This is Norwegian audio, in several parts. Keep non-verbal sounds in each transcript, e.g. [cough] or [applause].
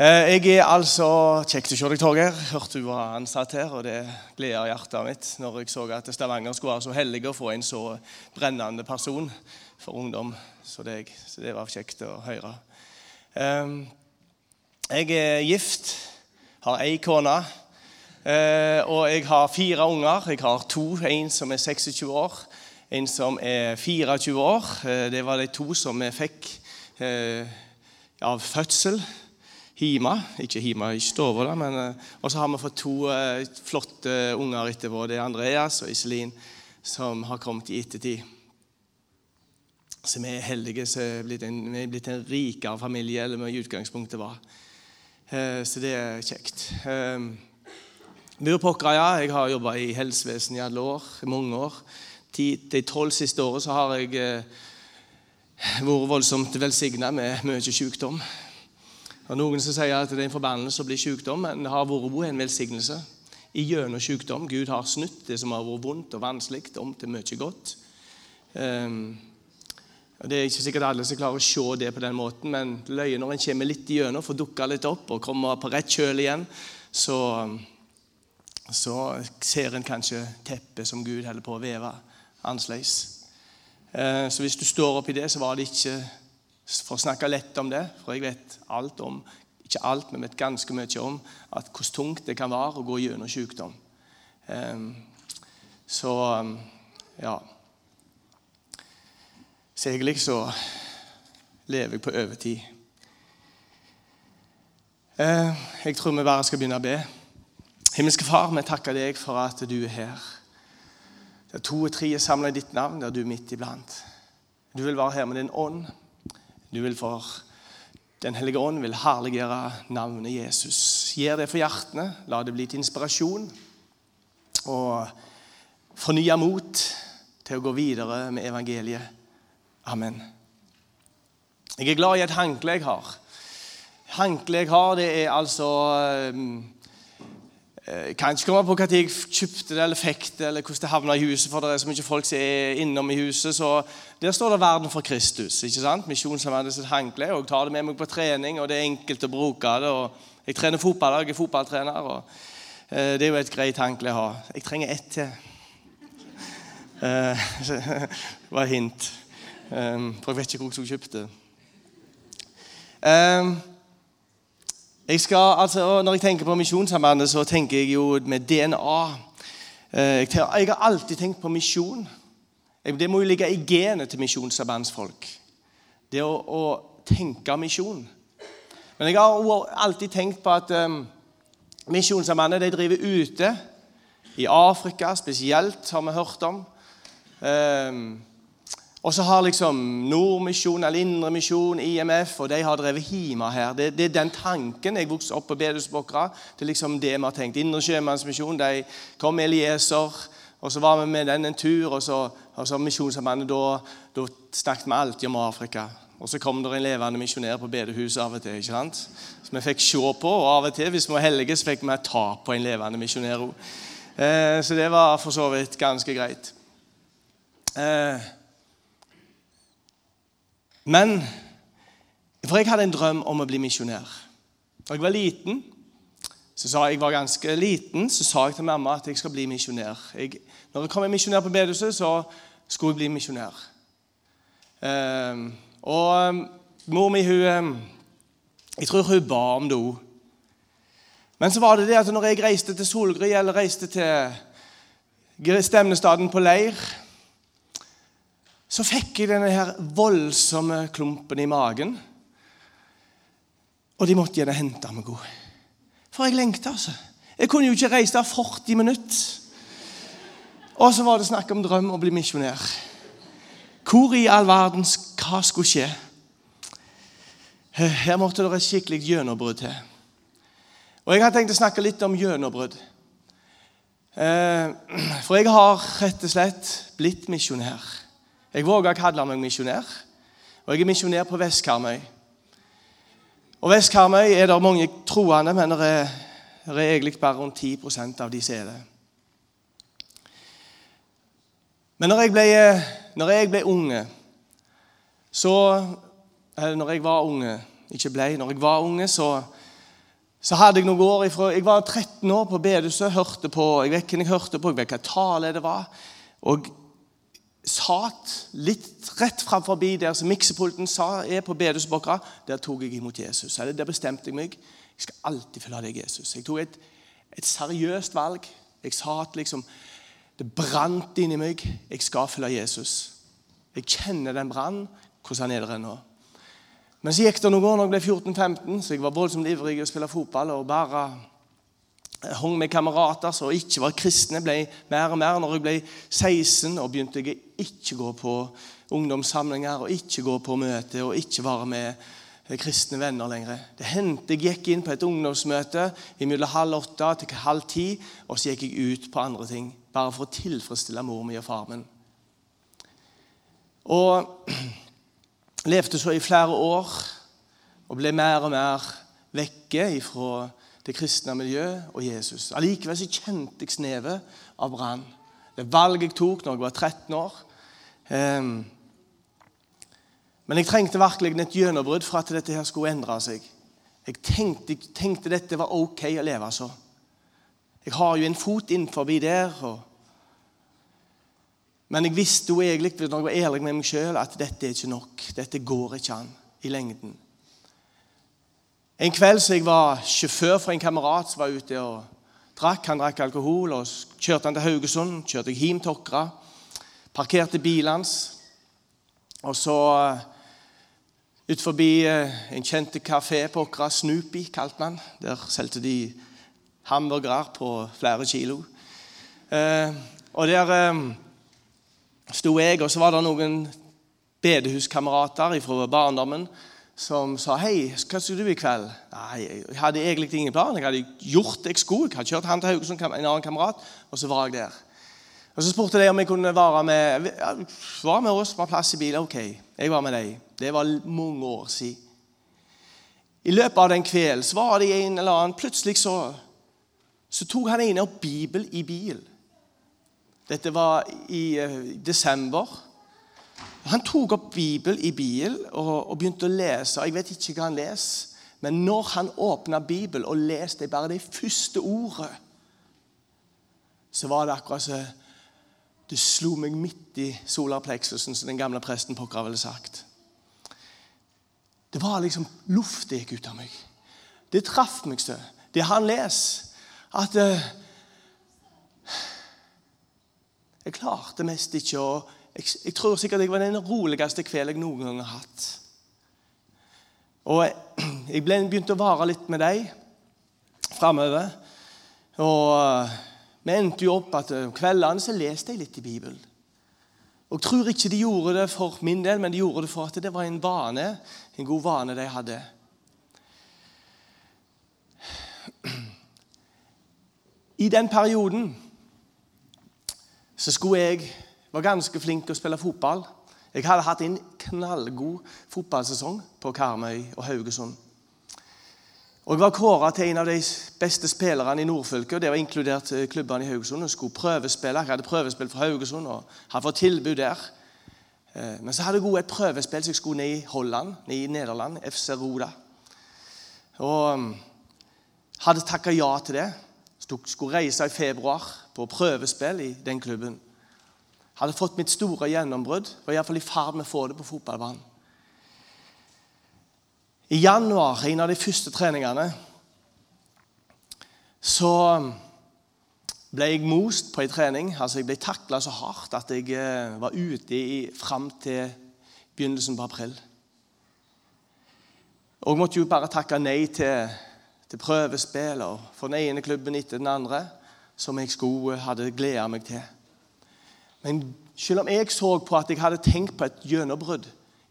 Eh, Jeg er altså Kjekt å se deg, Torgeir. Hørte du var ansatt her, og det gleder hjertet mitt når jeg så at Stavanger skulle være så heldig å få en så brennende person for ungdom som deg. Så det var kjekt å høre. Eh, Jeg er gift, har ei kone, eh, og jeg har fire unger. Jeg har to. En som er 26 år, en som er 24 år. Eh, Det var de to som vi fikk av fødsel hjemme. Ikke hjemme i stua, men eh, Og så har vi fått to eh, flotte unger etterpå. Det er Andreas og Iselin som har kommet i ettertid. Så vi er heldige som er blitt en, vi er blitt en rikere familie enn vi i utgangspunktet var. Eh, Så det er kjekt. Eh, ja. Jeg har jobba i helsevesenet i alle år, mange år. De tolv siste årene så har jeg vært voldsomt velsigna med mye sykdom. Og Noen som sier at det er en forbannelse å bli sykdom, men det har vært en velsignelse. I gjennom sykdom. Gud har snudd det som har vært vondt og vanskelig, om til mye godt. Og Det er ikke sikkert alle som klarer å se det på den måten, men løye når en kommer litt igjennom, får dukka litt opp og kommer på rett kjøl igjen, så, så ser en kanskje teppet som Gud holder på å veve annerledes. Eh, Så hvis du står oppi det, så var det ikke for å snakke lett om det, for jeg vet alt om ikke alt, men vet ganske mye om at hvordan tungt det kan være å gå gjennom sykdom. Eh, Så ja Så egentlig så lever jeg på overtid. Eh, Jeg tror vi bare skal begynne å be. Himmelske Far, vi takker deg for at du er her. Der to og tre er samla i ditt navn, der du er midt iblant. Du vil være her med din ånd. Du vil for Den hellige ånd vil herliggjøre navnet Jesus. Gjør det for hjertene. La det bli til inspirasjon og fornya mot til å gå videre med evangeliet. Amen. Jeg er glad i et håndkle jeg har. Håndkleet jeg har, det er altså jeg kan ikke komme på når jeg kjøpte det eller fikk det, eller hvordan det havna i huset, for det er så mye folk som er innom i huset. Så der står det 'Verden for Kristus'. ikke sant? Misjonssambandet sitt håndkle. Jeg tar det med meg på trening, og det er enkelt å bruke det. og Jeg trener fotball, jeg er fotballtrener. og eh, Det er jo et greit håndkle å ha. Jeg trenger ett til. Eh, Det var et hint. Eh, For jeg vet ikke hvor jeg kjøpte det. Jeg skal, altså, når jeg tenker på Misjonssambandet, så tenker jeg jo med DNA. Eh, jeg har alltid tenkt på misjon. Det må jo ligge i genet til misjonssambandsfolk. Det å, å tenke misjon. Men jeg har alltid tenkt på at um, Misjonssambandet de driver ute. I Afrika spesielt, har vi hørt om. Um, og så har liksom Nordmisjon eller Indremisjon, IMF, og de har drevet hjemme her. Det, det er den tanken. Jeg vokste opp på Bedusbokra. Det er liksom det vi har tenkt. Indre Sjømannsmisjon de kom med Elieser, og så var vi med den en tur. Og så, og så Misjonssambandet, da, da snakket vi alltid om Afrika. Og så kom det en levende misjonær på bedehuset av og til. ikke sant? Som vi fikk se på, og av og til, hvis vi var heldige, så fikk vi ta på en levende misjonær òg. Eh, så det var for så vidt ganske greit. Eh, men For jeg hadde en drøm om å bli misjonær. Da jeg var liten, så sa jeg var ganske liten, så sa jeg til mamma at jeg skal bli misjonær. Jeg, når jeg kom en misjonær på bedehuset, så skulle jeg bli misjonær. Um, og eh, mor mi, hun eh, Jeg tror hun ba om det òg. Men så var det det at når jeg reiste til Solgry eller reiste til stemnestaden på leir, så fikk jeg denne her voldsomme klumpen i magen. Og de måtte gjerne hente meg god. For jeg lengta, altså. Jeg kunne jo ikke reise der 40 minutter. Og så var det snakk om drøm å bli misjonær. Hvor i all verden hva skulle skje? Her måtte det et skikkelig gjennombrudd til. Og jeg har tenkt å snakke litt om gjennombrudd. Eh, For jeg har rett og slett blitt misjonær. Jeg våger å kalle meg misjonær. Og jeg er misjonær på Vest-Karmøy. Og Vest-Karmøy er det mange troende, men det er, egentlig bare rundt 10 av de som er det. Men når jeg ble, når jeg ble unge, så Eller når jeg var unge, ikke ble, når jeg var unge, så så hadde jeg noen år ifra, Jeg var 13 år på bedehuset, hørte på, jeg vet hvem jeg hørte på, jeg vet hva tale det var. Og satt litt rett framfor der som miksepulten sa er på bedehusbokka, Der tok jeg imot Jesus. Eller der bestemte jeg meg. Jeg skal alltid følge deg, Jesus. Jeg tok et, et seriøst valg. Jeg sa at liksom Det brant inni meg. Jeg skal følge Jesus. Jeg kjenner den brannen. Hvordan er det nå. Men så gikk det noen år når jeg ble 14-15, så jeg var voldsomt ivrig i å spille fotball. og bare hang med kamerater som ikke var kristne, ble mer og mer. Når jeg ble 16, og begynte jeg ikke gå på ungdomssamlinger og ikke gå på møte og ikke være med kristne venner lenger. Det hendte jeg gikk inn på et ungdomsmøte mellom halv åtte til halv ti, og så gikk jeg ut på andre ting. Bare for å tilfredsstille mor mi og far min. Og [clears throat] levde så i flere år og ble mer og mer vekke fra det kristne miljøet og Jesus. Allikevel så kjente jeg snevet av brann. Det valget jeg tok når jeg var 13 år. Ehm, men jeg trengte virkelig et gjennombrudd for at dette her skulle endre seg. Jeg tenkte, jeg tenkte dette var ok å leve så. Jeg har jo en fot innenfor der. Og... Men jeg visste jo egentlig, når jeg var ærlig med meg sjøl, at dette er ikke nok. Dette går ikke an i lengden. En kveld så jeg var sjåfør for en kamerat som var ute og drakk. Han drakk alkohol. og Kjørte han til Haugesund, kjørte jeg hjem til Åkra. Parkerte bilen hans. Og så eh, ut forbi eh, en kjent kafé på Åkra, Snoopy kalte man. Der solgte de hamburgere på flere kilo. Eh, og der sto jeg, og så var det noen bedehuskamerater fra barndommen som sa hei, hva skal du i kveld? Nei, Jeg hadde egentlig ingen plan. Jeg hadde gjort det jeg skulle. Jeg hadde kjørt han til Haugesund, en annen kamerat, og så var jeg der. Og Så spurte de om jeg kunne være med Var med oss, var plass i bilen. Ok, jeg var med deg. Det var mange år siden. I løpet av den kvelden så var det en eller annen Plutselig så, så tok han ene opp Bibel i bil. Dette var i uh, desember. Han tok opp Bibelen i bil og, og, begynte å lese. Jeg vet ikke hva han leser, men når han åpna Bibelen og leste bare det første ordet, så var det akkurat som Det slo meg midt i solarpleksusen, som den gamle presten pokker ville sagt. Det var liksom luft det gikk ut av meg. Det traff meg så. Det han leser. At uh, Jeg klarte mest ikke å jeg, jeg, tror sikkert jeg var den roligste kvelden jeg noen gang har hatt. Og [clears throat] Jeg ble, begynte å vare litt med deg framover. Og eh, vi endte jo opp at om kveldene så leste jeg litt i Bibelen. Og Jeg tror ikke de gjorde det for min del, men de gjorde det for at det var en vane, en god vane de hadde. [clears throat] I den perioden så skulle jeg var ganske flink til å spille fotball. Jeg hadde hatt en knallgod fotballsesong på Karmøy og Haugesund. Og Jeg var kåra til en av de beste spillerne i nordfylket. og Det var inkludert eh, klubbene i Haugesund. Jeg skulle prøvespille. Jeg hadde prøvespill for Haugesund og hadde fått tilbud der. Eh, men så hadde jeg et prøvespill så jeg skulle ned i Holland, ned i Nederland, FC Roda. Og mm, hadde takka ja til det. Skulle reise i februar på prøvespill i den klubben hadde fått mitt store gjennombrudd. Var iallfall i ferd med å få det på fotballbanen. I januar, en av de første treningene, så ble jeg most på en trening. Altså, Jeg ble takla så hardt at jeg eh, var ute i, fram til begynnelsen på april. Og jeg måtte jo bare takke nei til, til prøvespill for den ene klubben etter den andre som jeg skulle, hadde gleda meg til. Men selv om jeg så på at jeg hadde tenkt på et gjennombrudd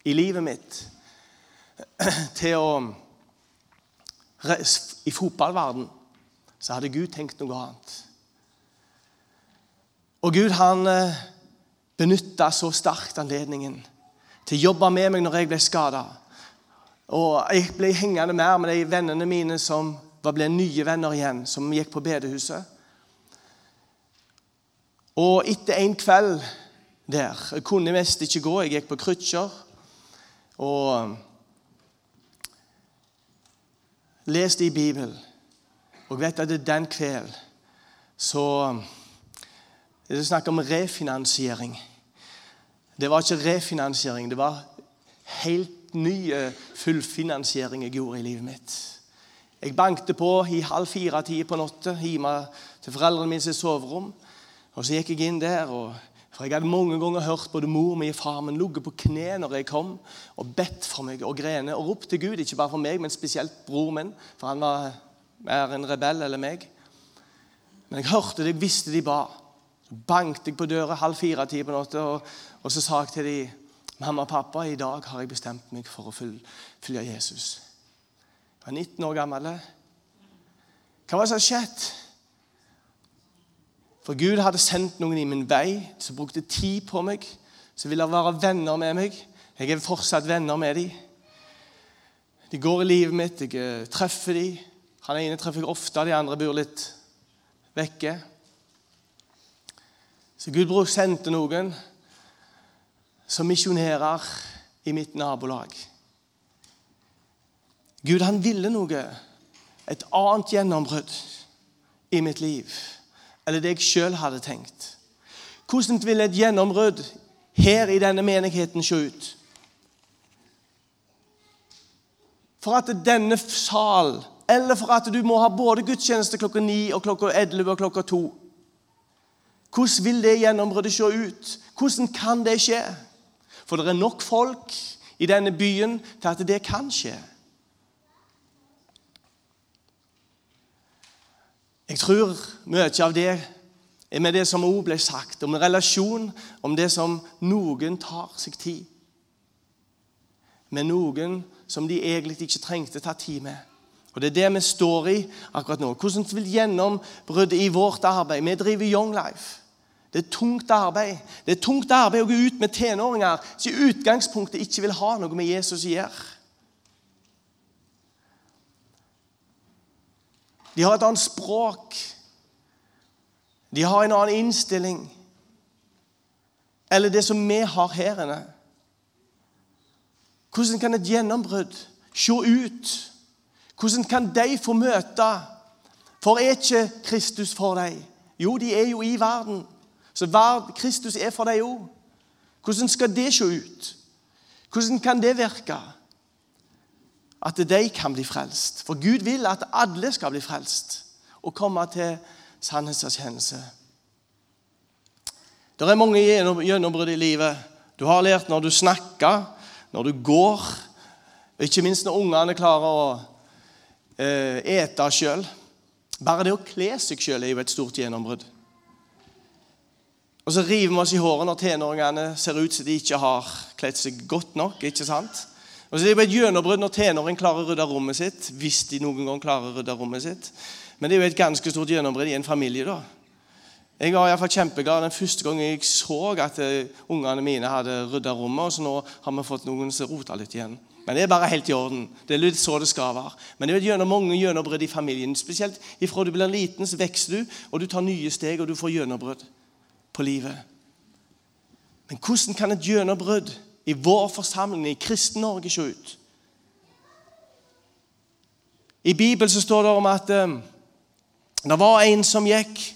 i livet mitt [clears throat] til å I fotballverden så hadde Gud tenkt noe annet. Og Gud han eh, benytta så sterkt anledningen til å jobbe med meg når jeg ble skada. Og jeg ble hengende mer med de vennene mine som ble nye venner igjen, som gikk på bedehuset. Og etter en kveld der Jeg kunne mest ikke gå. Jeg gikk på krykker. Og leste i Bibelen. Og vet at det er den kvelden så er det snakk om refinansiering. Det var ikke refinansiering, det var helt ny fullfinansiering jeg gjorde i livet mitt. Jeg bankte på i halv fire-tida på natta hjemme til foreldrene mine sitt soverom. Og Så gikk jeg inn der, og, for jeg hadde mange ganger hørt både mor mi og far min ligge på kne når jeg kom, og bedt for meg og grene og ropt til Gud. Ikke bare for meg, men spesielt bror min, for han var mer en rebell eller meg. Men jeg hørte det, jeg visste de ba. Så banket jeg på døra halv fire-ti på natta, og, og, så sa jeg til de, Mamma og pappa, i dag har jeg bestemt meg for å følge Jesus. Jeg var 19 år gammel. Hva var det som hadde skjedd? For Gud hadde sendt noen i min vei som brukte tid på meg, som ville være venner med meg. Jeg er fortsatt venner med dem. De går i livet mitt, jeg eh, treffer dem. Han ene treffer jeg ofte, de andre bor litt vekke. Så Gud sendte noen som misjonerer i mitt nabolag. Gud han ville noe, et annet gjennombrudd i mitt liv eller det jeg sjøl hadde tenkt. Hvordan ville et gjennombrudd her i denne menigheten se ut? For at denne sal, eller for at du må ha både gudstjeneste klokka ni og klokka elleve og klokka to Hvordan vil det gjennombruddet se ut? Hvordan kan det skje? For det er nok folk i denne byen til at det kan skje. Jeg tror mye av det er med det som òg ble sagt, om relasjon, om det som noen tar seg tid. Med noen som de egentlig ikke trengte ta tid med. Og Det er det vi står i akkurat nå. Hvordan vil gjennombruddet i vårt arbeid Vi driver Young Life. Det er tungt arbeid. Det er tungt arbeid å gå ut med tenåringer som i utgangspunktet ikke vil ha noe med Jesus å gjøre. De har et annet språk. De har en annen innstilling. Eller det som vi har her inne. Hvordan kan et gjennombrudd se ut? Hvordan kan de få møte? For er ikke Kristus for dem? Jo, de er jo i verden. Så Kristus er for dem òg. Hvordan skal det se ut? Hvordan kan det virke? At de kan bli frelst. For Gud vil at alle skal bli frelst og komme til sannhetserkjennelse. Det er mange gjennombrudd i livet. Du har lært når du snakker, når du går, ikke minst når ungene klarer å eh, ete sjøl. Bare det å kle seg sjøl er jo et stort gjennombrudd. Og så river vi oss i håret når tenåringene ser ut som de ikke har kledd seg godt nok. ikke sant? Og så er Det jo et gjennombrudd når tenåringen klarer å rydde rommet sitt. hvis de noen gang klarer å rydde rommet sitt. Men det er jo et ganske stort gjennombrudd i en familie. da. Jeg var i hvert fall kjempeglad den første gangen jeg så at uh, ungene mine hadde rydda rommet. og så nå har vi fått noen som roter litt igjen. Men det er bare helt i orden. Det er litt så det skal være. Men det er gjennom mange gjennombrudd i familien. Spesielt ifra du blir liten, så vokser du, og du tar nye steg, og du får gjennombrudd på livet. Men hvordan kan et gjennombrudd i vår forsamling, i Kristen-Norge, se ut? I Bibelen så står det om at um, det var en som gikk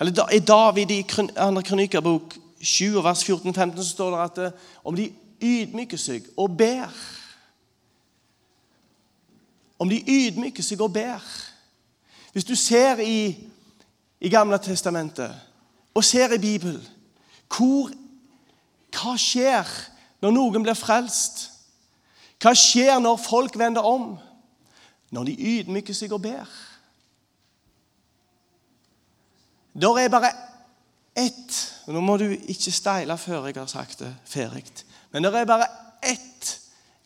eller I David i 2. kronikerbok 7, vers 14-15 så står det at uh, om de ydmyker seg og ber Om de ydmyker seg og ber Hvis du ser i, i Gamle testamentet og ser i Bibelen hvor, Hva skjer når noen blir frelst? Hva skjer når folk vender om? Når de ydmyker seg og ber. Da er bare ett Nå må du ikke steile før jeg har sagt det ferdig. Men det er bare ett,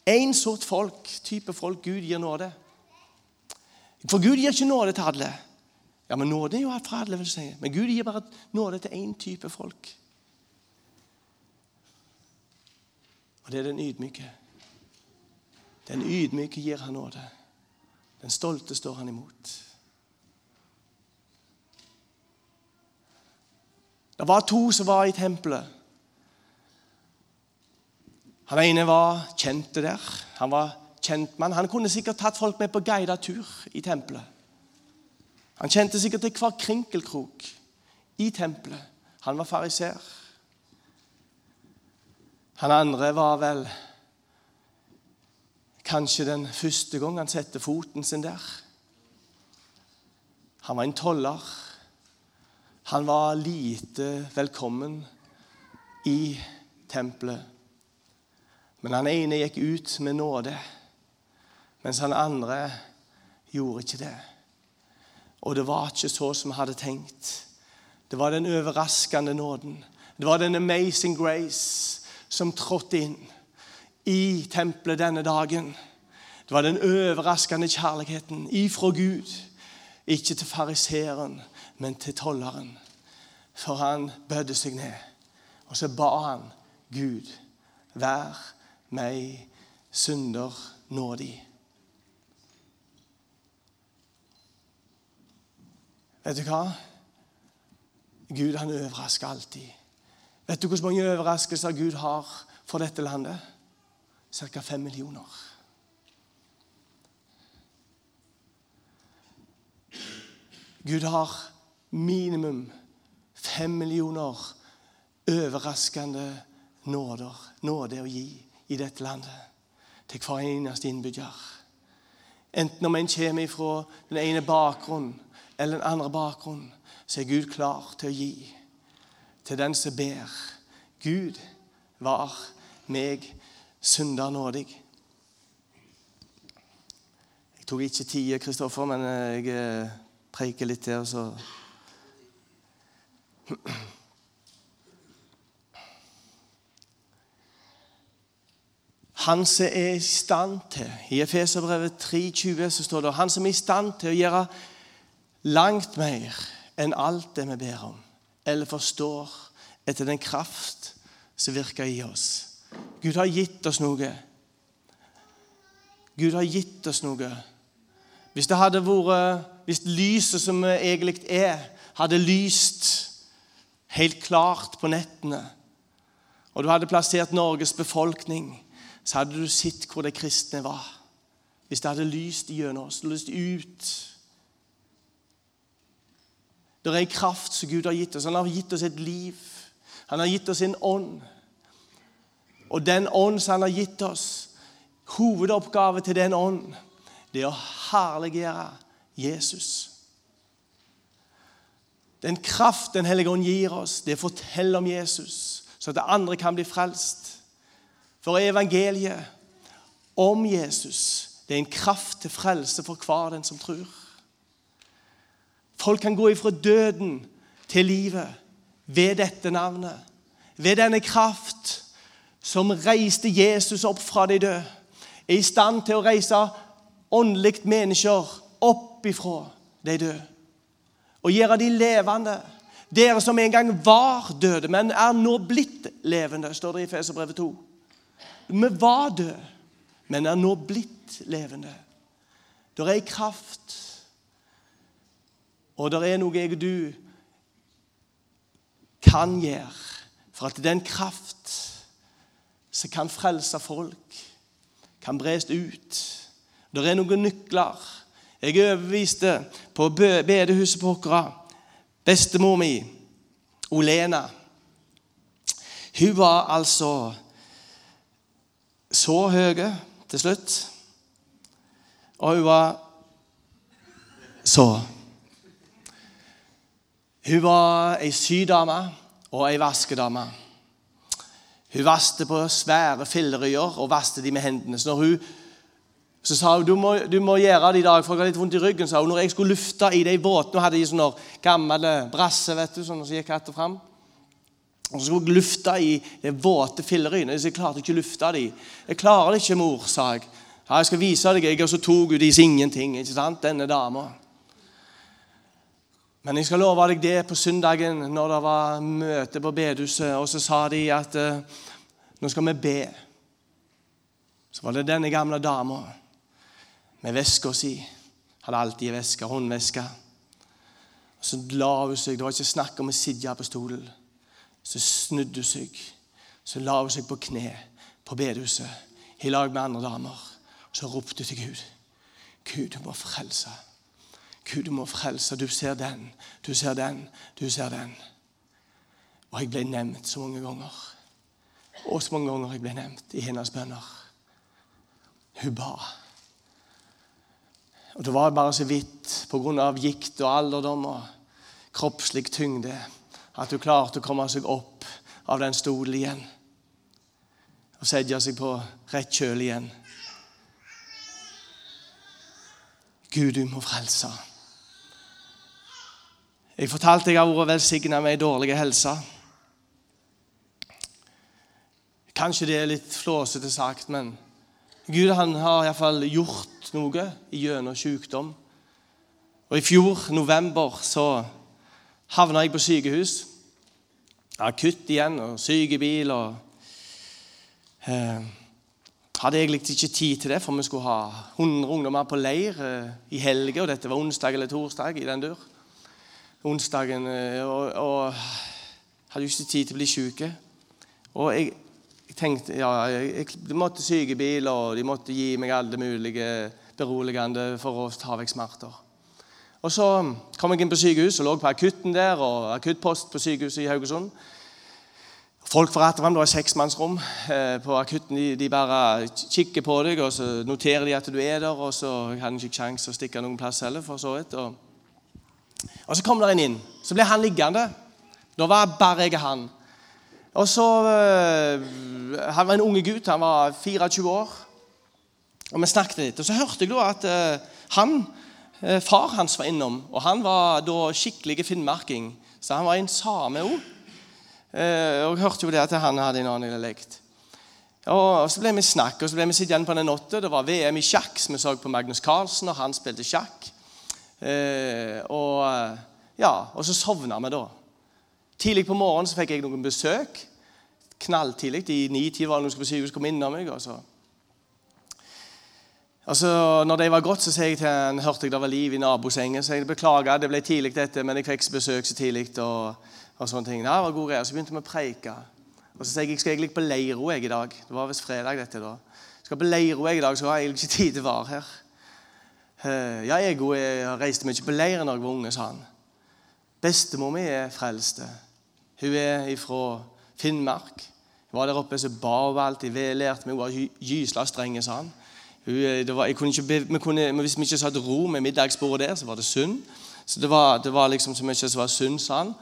én sort folk, type folk Gud gir nåde. For Gud gir ikke nåde til alle. Ja, men Nåde er jo alt for alle, vil si. Men Gud gir bare nåde til én type folk. Og det er den ydmyke. Den ydmyke gir han nåde. Den stolte står han imot. Det var to som var i tempelet. Han ene var kjente der. Han var kjentmann. Han kunne sikkert tatt folk med på guidet tur i tempelet. Han kjente sikkert til hver krinkelkrok i tempelet. Han var fariser. Han andre var vel kanskje den første gang han satte foten sin der. Han var en toller. Han var lite velkommen i tempelet. Men han ene gikk ut med nåde, mens han andre gjorde ikke det. Og det var ikke så som vi hadde tenkt. Det var den overraskende nåden. Det var den amazing grace som trådte inn i tempelet denne dagen. Det var den overraskende kjærligheten ifra Gud. Ikke til fariseeren, men til tolleren. For han bødde seg ned. Og så ba han Gud, vær meg synder nådig. Vet du hva? Gud han overrasker alltid. Vet du hvor mange overraskelser Gud har for dette landet? Ca. fem millioner. Gud har minimum fem millioner overraskende nåder, nåde å gi i dette landet til hver eneste innbygger. Enten om en kommer fra den ene bakgrunnen eller den andre bakgrunnen, så er Gud klar til å gi til den som ber. Gud var meg synder nådig. Jeg tok ikke tida, Kristoffer, men jeg eh, preiker litt til, så Han som er i stand til I Efeserbrevet 3,20 så står det han som er i stand til å gjøre langt mer enn alt det vi ber om eller forstår etter den kraft som virker i oss. Gud har gitt oss noe. Gud har gitt oss noe. Hvis det hadde vært Hvis lyset som vi egentlig er, hadde lyst helt klart på nettene, og du hadde plassert Norges befolkning, så hadde du sett hvor de kristne var. Hvis det hadde lyst gjennom oss, lyst ut det er en kraft som Gud har gitt oss. Han har gitt oss et liv. Han har gitt oss en ånd. Og den ånd som han har gitt oss, hovedoppgave til den ånd, det er å herliggjøre Jesus. Den kraft Den hellige ånd gir oss, det er å fortelle om Jesus, så at andre kan bli frelst. For evangeliet om Jesus, det er en kraft til frelse for hver den som tror. Folk kan gå ifra døden til livet ved dette navnet. Ved denne kraft som reiste Jesus opp fra de døde. Er i stand til å reise åndelig mennesker opp ifra de døde. Og gjøre de levende. Dere som en gang var døde, men er nå blitt levende, står det i Feserbrevet 2. Vi var døde, men er nå blitt levende. Det er kraft og det er noe jeg og du kan gjøre for at den kraft som kan frelse folk, kan bres ut. Det er noen nykler. Jeg overbeviste på bedehuset på Åkra. Bestemor mi, Olena, hun var altså så høy til slutt. Og hun var så hun var ei sydame og ei vaskedame. Hun vaste på svære fillerøyer og vaste de med hendene. Så, hun, så sa hun du må, du må gjøre det i dag, for jeg har litt vondt i ryggen. sa hun. Når jeg skulle lufte i de båtene, hadde de sånne gamle brasser vet du, sånn som gikk hatt og fram. Og så skulle jeg lufte i de våte fillerøyene. Så jeg klarte ikke å lufte de. Jeg klarer det ikke, mor, sa jeg. Ja, jeg skal vise deg. Jeg, og så tok hun deres ingenting. ikke sant, denne dama. Men jeg skal love deg det på søndagen når det var møte på bedehuset, og så sa de at uh, nå skal vi be. Så var det denne gamle dama med veska si. Hadde alltid veske, håndveske. Så la hun seg. Det var ikke snakk om å sitte på stolen. Så snudde hun seg. Så la hun seg på kne på bedehuset i lag med andre damer. Så ropte hun til Gud. Gud, du må frelse. Gud, du må frelse. Du ser den, du ser den, du ser den. Og jeg ble nevnt så mange ganger. Og så mange ganger jeg ble nevnt i hennes bønner. Hun ba. Og Det var bare så vidt pga. gikt og alderdom og kroppslig tyngde at hun klarte å komme seg opp av den stolen igjen og sette seg på rett kjøl igjen. Gud, du må frelse. Jeg fortalte jeg har vært velsigna med ei dårlig helse. Kanskje det er litt flåsete sagt, men Gud han har iallfall gjort noe gjennom sykdom. Og I fjor, november, så havna jeg på sykehus. Akutt igjen, og sykebil. og eh, hadde egentlig ikke tid til det, for vi skulle ha 100 ungdommer på leir eh, i helga. Og dette var onsdag eller torsdag i den dur. Onsdagen, eh, og, og hadde jo ikke tid til å bli syke. Og jeg, jeg tenkte ja, jeg, De måtte sykebil, og de måtte gi meg alle mulige beroligende for å ta vekk smerter. Og Så kom jeg inn på sykehus og lå på akutten der, og akuttpost på sykehuset i Haugesund. Folk forretter ham. Det var seksmannsrom eh, på akutten. De, de, bare kikker på deg, og så noterer de at du er der. Og så hadde jeg ikke kjangs å stikke noen plass heller. for så vidt. Og, og så kom det en inn. Så ble han liggende. Da var bare jeg han. Og så øh, Han var en unge gutt. Han var 24 år. Og vi snakket litt. Og så hørte jeg da at øh, han, øh, far hans var innom. Og han var da skikkelig finnmarking. Så han var en same òg. Eh, og jeg hørte jo det at han hadde en annen dialekt. Og Så ble vi snakk, og så ble vi sittende på den åtte. Det var VM i sjakk. Så vi så på Magnus Carlsen, og han spilte sjakk. Eh, og, ja, og så sovna vi da. Tidlig på morgenen så fikk jeg noen besøk. Knalltidlig. I ni-ti var det noen som på sykehus kom innom meg. og så... Altså, når det var gått, så sier jeg til han, hørte jeg det var liv i nabosengen. Så jeg beklager, det ble tidlig dette, men jeg fikk besøk så tidlig. og og sånne ting. Det var god greie. Så begynte vi å preike. Og så sa jeg jeg skal egentlig på Leiro jeg i dag. Det var visst fredag. dette da. Jeg skal på Leiro jeg i dag, så har jeg egentlig ikke tid til å være her. Uh, ja, jeg, jeg reist mye på leir da jeg var unge, sa han. Bestemor mi er frelste. Hun er fra Finnmark. Hun var der oppe så ba hun alltid. Hun var gysla streng, sa han. Hun, var, kunne ikke, vi kunne, hvis vi ikke satt ro med middagsbordet der, så var det synd. Så det var, det var liksom så mye som var synd, sa han.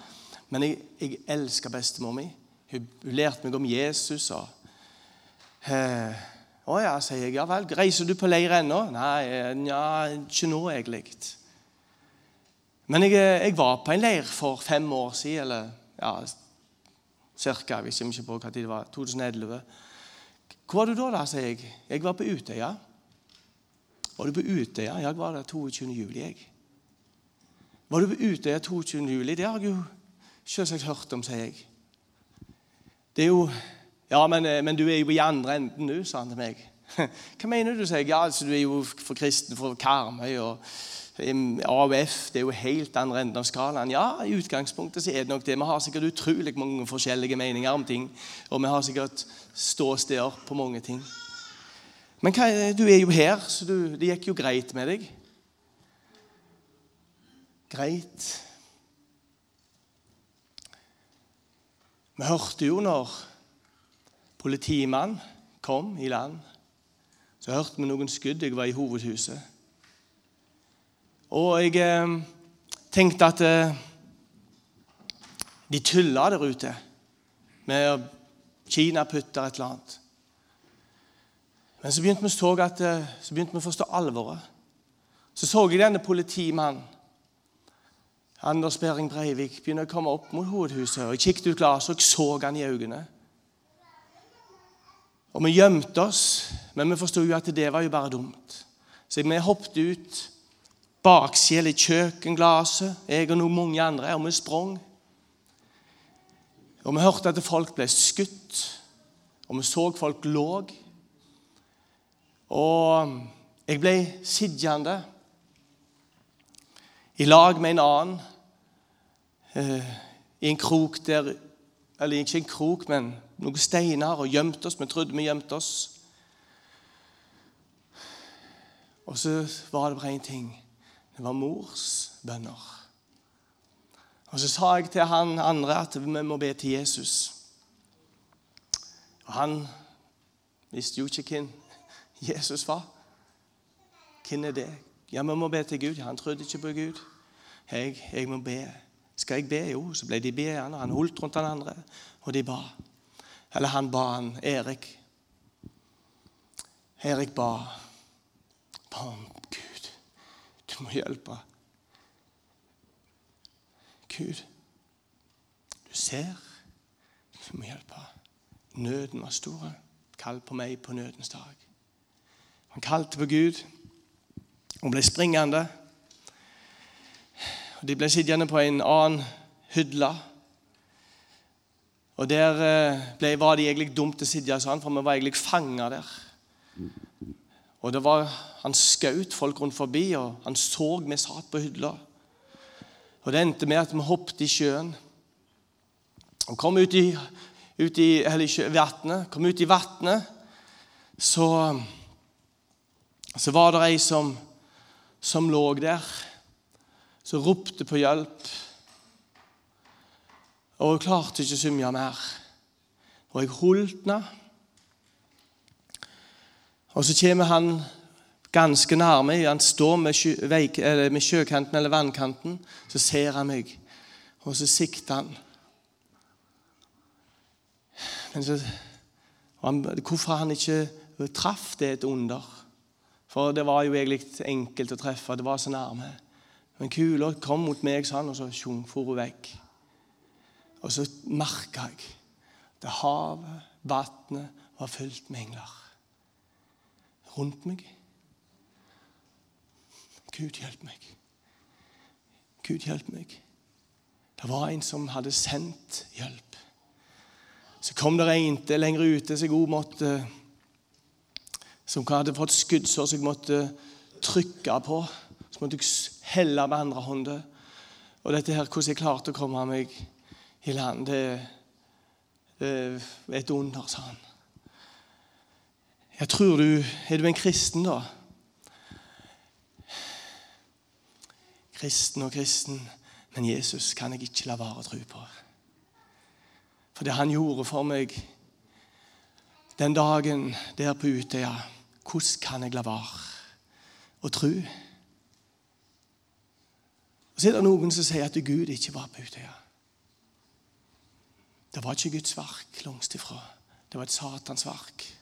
Men jeg, jeg elsker bestemor mi. Hun, hun lærte meg om Jesus. og eh, Å ja, sier jeg. Ja vel. Reiser du på leir ennå? Nei, nja, ikke nå, egentlig. Men jeg, eh, jeg, var på en leir for fem år siden, eller ja, cirka. Jeg ikke på hva tid det var. 2011. Hvor var du da, da, sier jeg. Jeg var på Utøya. Var du på Utøya? Jeg var der 22. juli. jeg. Var du på Utøya 22. juli? Det har jeg jo selvsagt hørt om, sier jeg. Det er jo Ja, men, eh, men, du er jo i andre enden nå, sa han til meg. [laughs] Hva mener du, sier jeg. Ja, altså, du er jo for kristen fra Karmøy og AUF. Det er jo helt andre enden av skalaen. Ja, i utgangspunktet så er det nok det. Vi har sikkert utrolig mange forskjellige meninger om ting. Og vi har sikkert ståsteder på mange ting. Men hva, du er jo her, så du, det gikk jo greit med deg. Greit. Vi hørte jo når politimannen kom i land, så hørte vi noen skudd. Jeg var i hovedhuset. Og jeg eh, tenkte at eh, de tulla der ute med kinaputter et eller annet. Men så begynte vi, at, eh, så begynte vi å forstå alvoret. Så så jeg denne politimannen Anders Behring Breivik begynner å komme opp mot hovedhuset. og Jeg kikket ut glasset og så han i øynene. Og Vi gjemte oss, men vi forsto at det var jo bare dumt. Så vi hoppet ut bakskjell i kjøkkenglasset, jeg og noen mange andre, og vi sprang. Og Vi hørte at folk ble skutt, og vi så folk lå. Og jeg ble sittende i lag med en annen Eh, i en krok der Eller ikke en krok, men noen steiner og gjemte oss. Vi trodde vi gjemte oss. Og så var det bare én ting. Det var mors bønner. Og Så sa jeg til han andre at vi må be til Jesus. Og Han visste jo ikke hvem Jesus var. Hvem er det? Ja, vi må be til Gud. Han trodde ikke på Gud. Jeg, jeg må be. Skal jeg be? Jo, så ble de beende. Han holdt rundt den andre, og de ba. Eller han ba han Erik. Erik ba. Ba om Gud, du må hjelpe. Gud, du ser. Du må hjelpe. Nøden var stor. Kall på meg på nødens dag. Han kalte på Gud og ble springende. De ble sittende på en annen hydle. Og Der eh, ble, var de egentlig dumt å sitte sånn, for vi var egentlig fanga der. Og det var, Han skjøt folk rundt forbi, og han så vi satt på hylla. Og Det endte med at vi hoppet i sjøen. Og kom ut i, ut i, vannet. Kom ut i vannet, så, så var det ei som, som lå der som ropte på hjelp. Og jeg klarte ikke så mye mer. Og jeg holdt Og så kommer han ganske nærme. Han står med, sjø, med sjøkanten eller vannkanten. Så ser han meg, og så sikter han. Men så, han, hvorfor han ikke traff, det et under. For det var jo egentlig enkelt å treffe. Det var så nærme. Men kula kom mot meg sa han, og så for hun vekk. Og så merka jeg at havet, vannet, var fylt med engler rundt meg. Gud, hjelp meg. Gud, hjelp meg. Det var en som hadde sendt hjelp. Så kom det en til lenger ute som jeg måtte Som hadde fått skuddsår som jeg måtte trykke på. Så måtte jeg helle med andre hånda. Og dette her, hvordan jeg klarte å komme meg i land, det, er et under, sa han. Jeg tror du Er du en kristen, da? Kristen og kristen, men Jesus kan jeg ikke la være å tro på. For det han gjorde for meg den dagen der på Utøya, hvordan kan jeg la være å tro? Og Så er det noen som sier at Gud ikke var på Utøya. Det var ikke Guds verk langt ifra. Det var et Satans verk.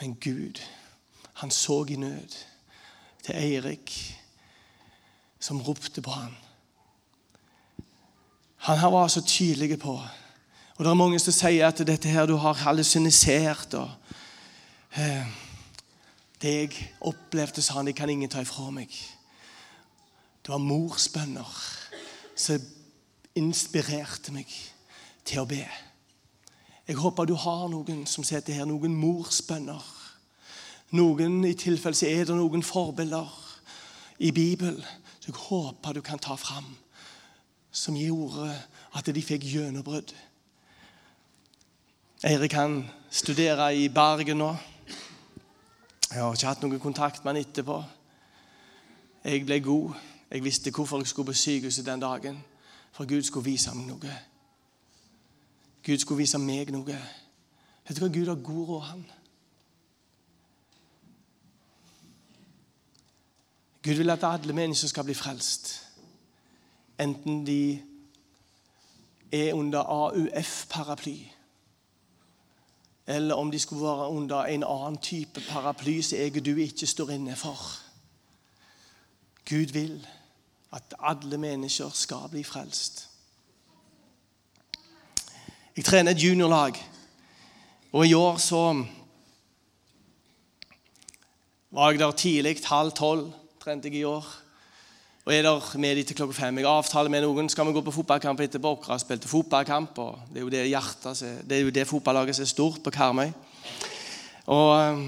Men Gud, han så i nød til Eirik, som ropte på ham. Han her var så tydelig på Og det er mange som sier at dette her du har hallusinisert. eh, Det jeg opplevde, sa han, det kan ingen ta ifra meg. Det var mors bønner som inspirerte meg til å be. Jeg håper du har noen som sitter her, noen morsbønner. Noen, I tilfelle så er det noen forbilder i Bibelen som jeg håper du kan ta fram, som gjorde at de fikk gjennombrudd. Eirik han studerer i Bergen nå. Jeg har ikke hatt noen kontakt med han etterpå. Jeg ble god. Jeg visste hvorfor jeg skulle på sykehuset den dagen. For Gud skulle vise meg noe. Gud skulle vise meg noe. Vet du hva? Gud har god råd, han. Gud vil at alle mennesker skal bli frelst. Enten de er under AUF-paraply, eller om de skulle være under en annen type paraply som jeg og du ikke står inne for. Gud vil at alle mennesker skal bli frelst. Jeg trener et juniorlag, og i år så var jeg der tidlig, halv tolv trente jeg i år. Og er der med dem til klokka fem. Jeg avtaler med noen skal vi gå på fotballkamp etterpå. Åkra spilte fotballkamp, og det er jo det hjertet, det er jo det fotballaget som er stort på Karmøy. Og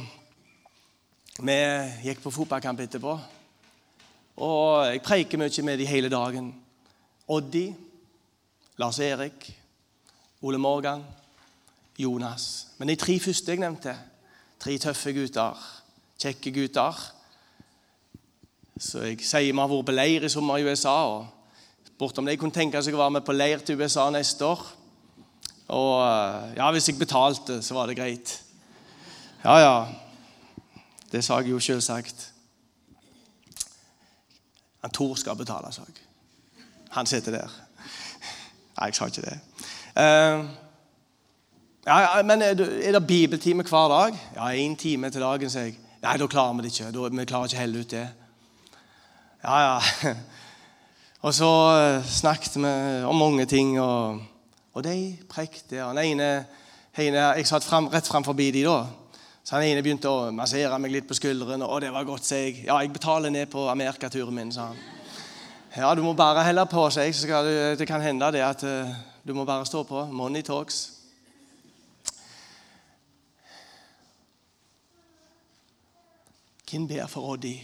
vi gikk på fotballkamp etterpå. Og jeg preiker mye med dem hele dagen. Oddi, Lars Erik, Ole Morgan, Jonas. Men de tre første jeg nevnte, tre tøffe gutter, kjekke gutter Så jeg sier vi har vært på leir i sommer i USA. og spurte om de kunne tenke seg å være med på leir til USA neste år. Og eh, ja, hvis jeg betalte, så var det greit. Ja, ja. Det sa jeg jo selvsagt. Han Tor skal betale, sa jeg. Han sitter der. Nei, jeg sa ikke det. Uh, ja, men er det, det bibeltime hver dag? Ja, én time til dagen, sier jeg. Nei, da klarer vi det ikke. Da, vi klarer ikke å helle ut det. Ja, ja. [laughs] Og så uh, snakket vi om mange ting, og, og de prekte. Og den ene, ene Jeg satt frem, rett fram forbi de da. Så han ene begynte å massere meg litt på skulderen. og det var godt, sa jeg. Ja, jeg betaler ned på amerikaturen min, sa han. Ja, du må bare helle på, sa jeg, så du, det kan hende det at uh, du må bare stå på. Money talks. Hvem ber for Oddi?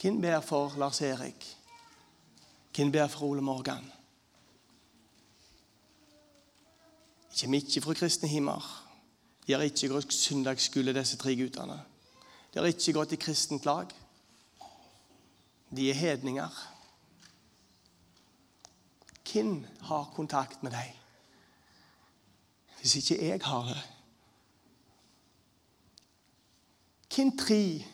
Hvem ber for Lars Erik? Hvem ber for Ole Morgan? Ikke mye fra kristne himmer. De har ikke gått søndagsskole, disse tre guttene. De har ikke gått i kristent lag. De er hedninger. Hvem har kontakt med deg? Hvis ikke jeg har det. Hvem tre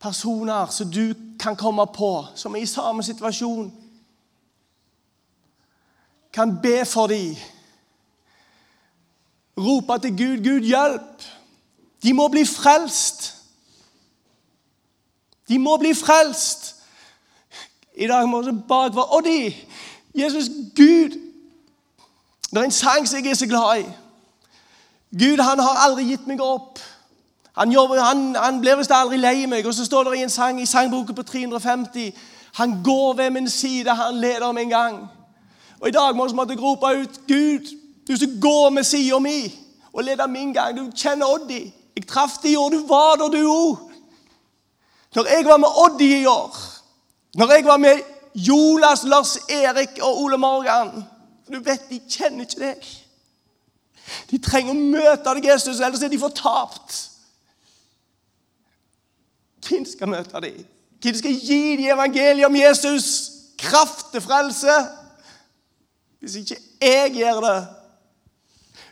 personer som du kan komme på, som er i samme situasjon, kan be for dem rope til Gud 'Gud, hjelp!' De må bli frelst. De må bli frelst. I dag må du bare være Og de! Jesus, Gud Det er en sang som jeg er så glad i. Gud han har aldri gitt meg opp. Han, jobber, han, han blir visst aldri lei meg. Og så står det i en sang i sangboken på 350 Han går ved min side, han leder meg en gang. Og i dag vi måtte rope ut Gud, du som går med sida mi og leder min gang. Du kjenner Oddi. Jeg traff de i år. Du var der, du òg. Når jeg var med Oddi i år, når jeg var med Jonas, Lars Erik og Ole Morgan Du vet, de kjenner ikke deg. De trenger å møte deg, Jesus, ellers er de fortapt. Hvem skal møte dem? Hvem skal gi dem evangeliet om Jesus? Kraft til frelse? Hvis ikke jeg gjør det,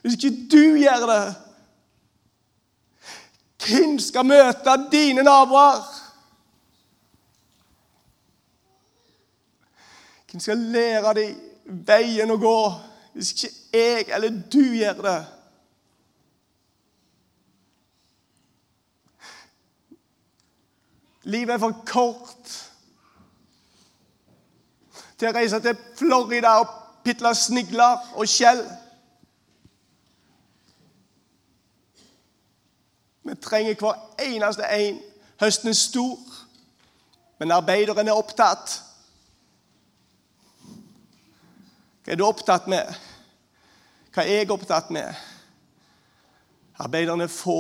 hvis ikke du gjør det, hvem skal møte dine naboer? Hvem skal lære dem veien å gå hvis ikke jeg eller du gjør det? Livet er for kort til å reise til Florida og pitle snigler og skjell. Vi trenger hver eneste en. Høsten er stor, men arbeideren er opptatt. Hva er du opptatt med? Hva er jeg opptatt med? Arbeiderne er få.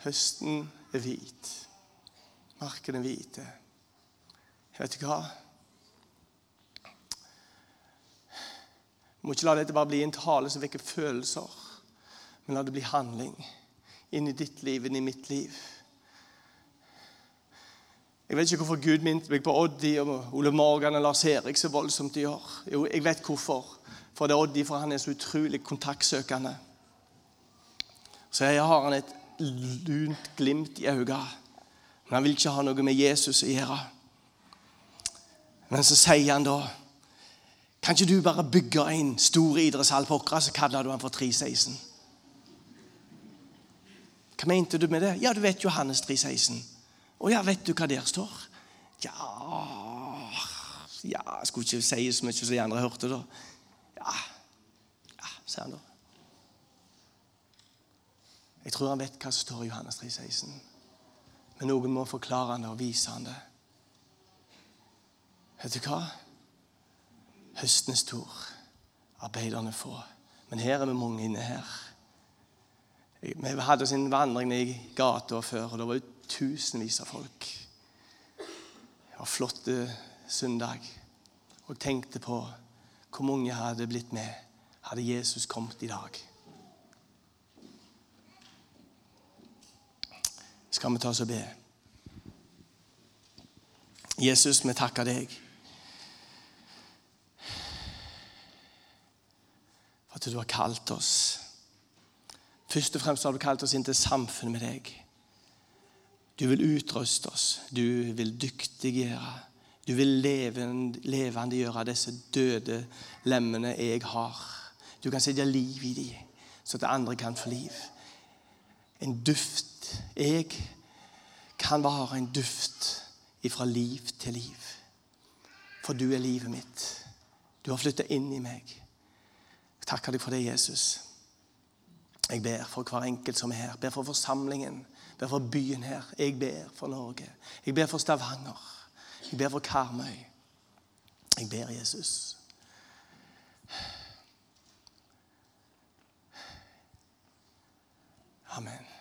Høsten er hvit. Markene er hvite. Vet du hva? Vi må ikke la dette bare bli en tale som vekker følelser. Men la det bli handling inn i ditt liv, inn i mitt liv. Jeg vet ikke hvorfor Gud minte meg på Oddi og Ole Morgan og Lars Erik så voldsomt de gjør. Jo, jeg vet hvorfor. For det er Oddi, for han er så utrolig kontaktsøkende. Så jeg har han et lunt glimt i øynene. Men han vil ikke ha noe med Jesus å gjøre. Men så sier han da Kan ikke du bare bygge en stor idrettshall på Åkra, så kaller du han for 316? Hva mente du med det? Ja, du vet Johannes 3,16. Å ja, vet du hva der står? Ja Ja, jeg skulle ikke si så mye som de andre hørte, da. Ja, ja sier han da. Jeg tror han vet hva som står i Johannes 3,16. Men noen må forklare han det og vise han det. Vet du hva? Høsten er stor, arbeiderne få. Men her er vi mange inne her. Vi hadde oss en vandring i gata før, og det var tusenvis av folk. Det var flott søndag. Og tenkte på hvor mange hadde blitt med hadde Jesus kommet i dag. Skal vi ta oss og be. Jesus, vi takker deg for at du har kalt oss. Først og fremst har du kalt oss inn til samfunnet med deg. Du vil utruste oss. Du vil dyktiggjøre. Du vil levendegjøre disse døde lemmene jeg har. Du kan sette liv i dem, så at andre kan få liv. En duft. Jeg kan være en duft fra liv til liv. For du er livet mitt. Du har flyttet inn i meg. Jeg takker deg for det, Jesus. Jeg ber for hver enkelt som er her. Jeg ber for forsamlingen. Ber for byen her. Jeg ber for Norge. Jeg ber for Stavanger. Jeg ber for Karmøy. Jeg ber Jesus. Amen.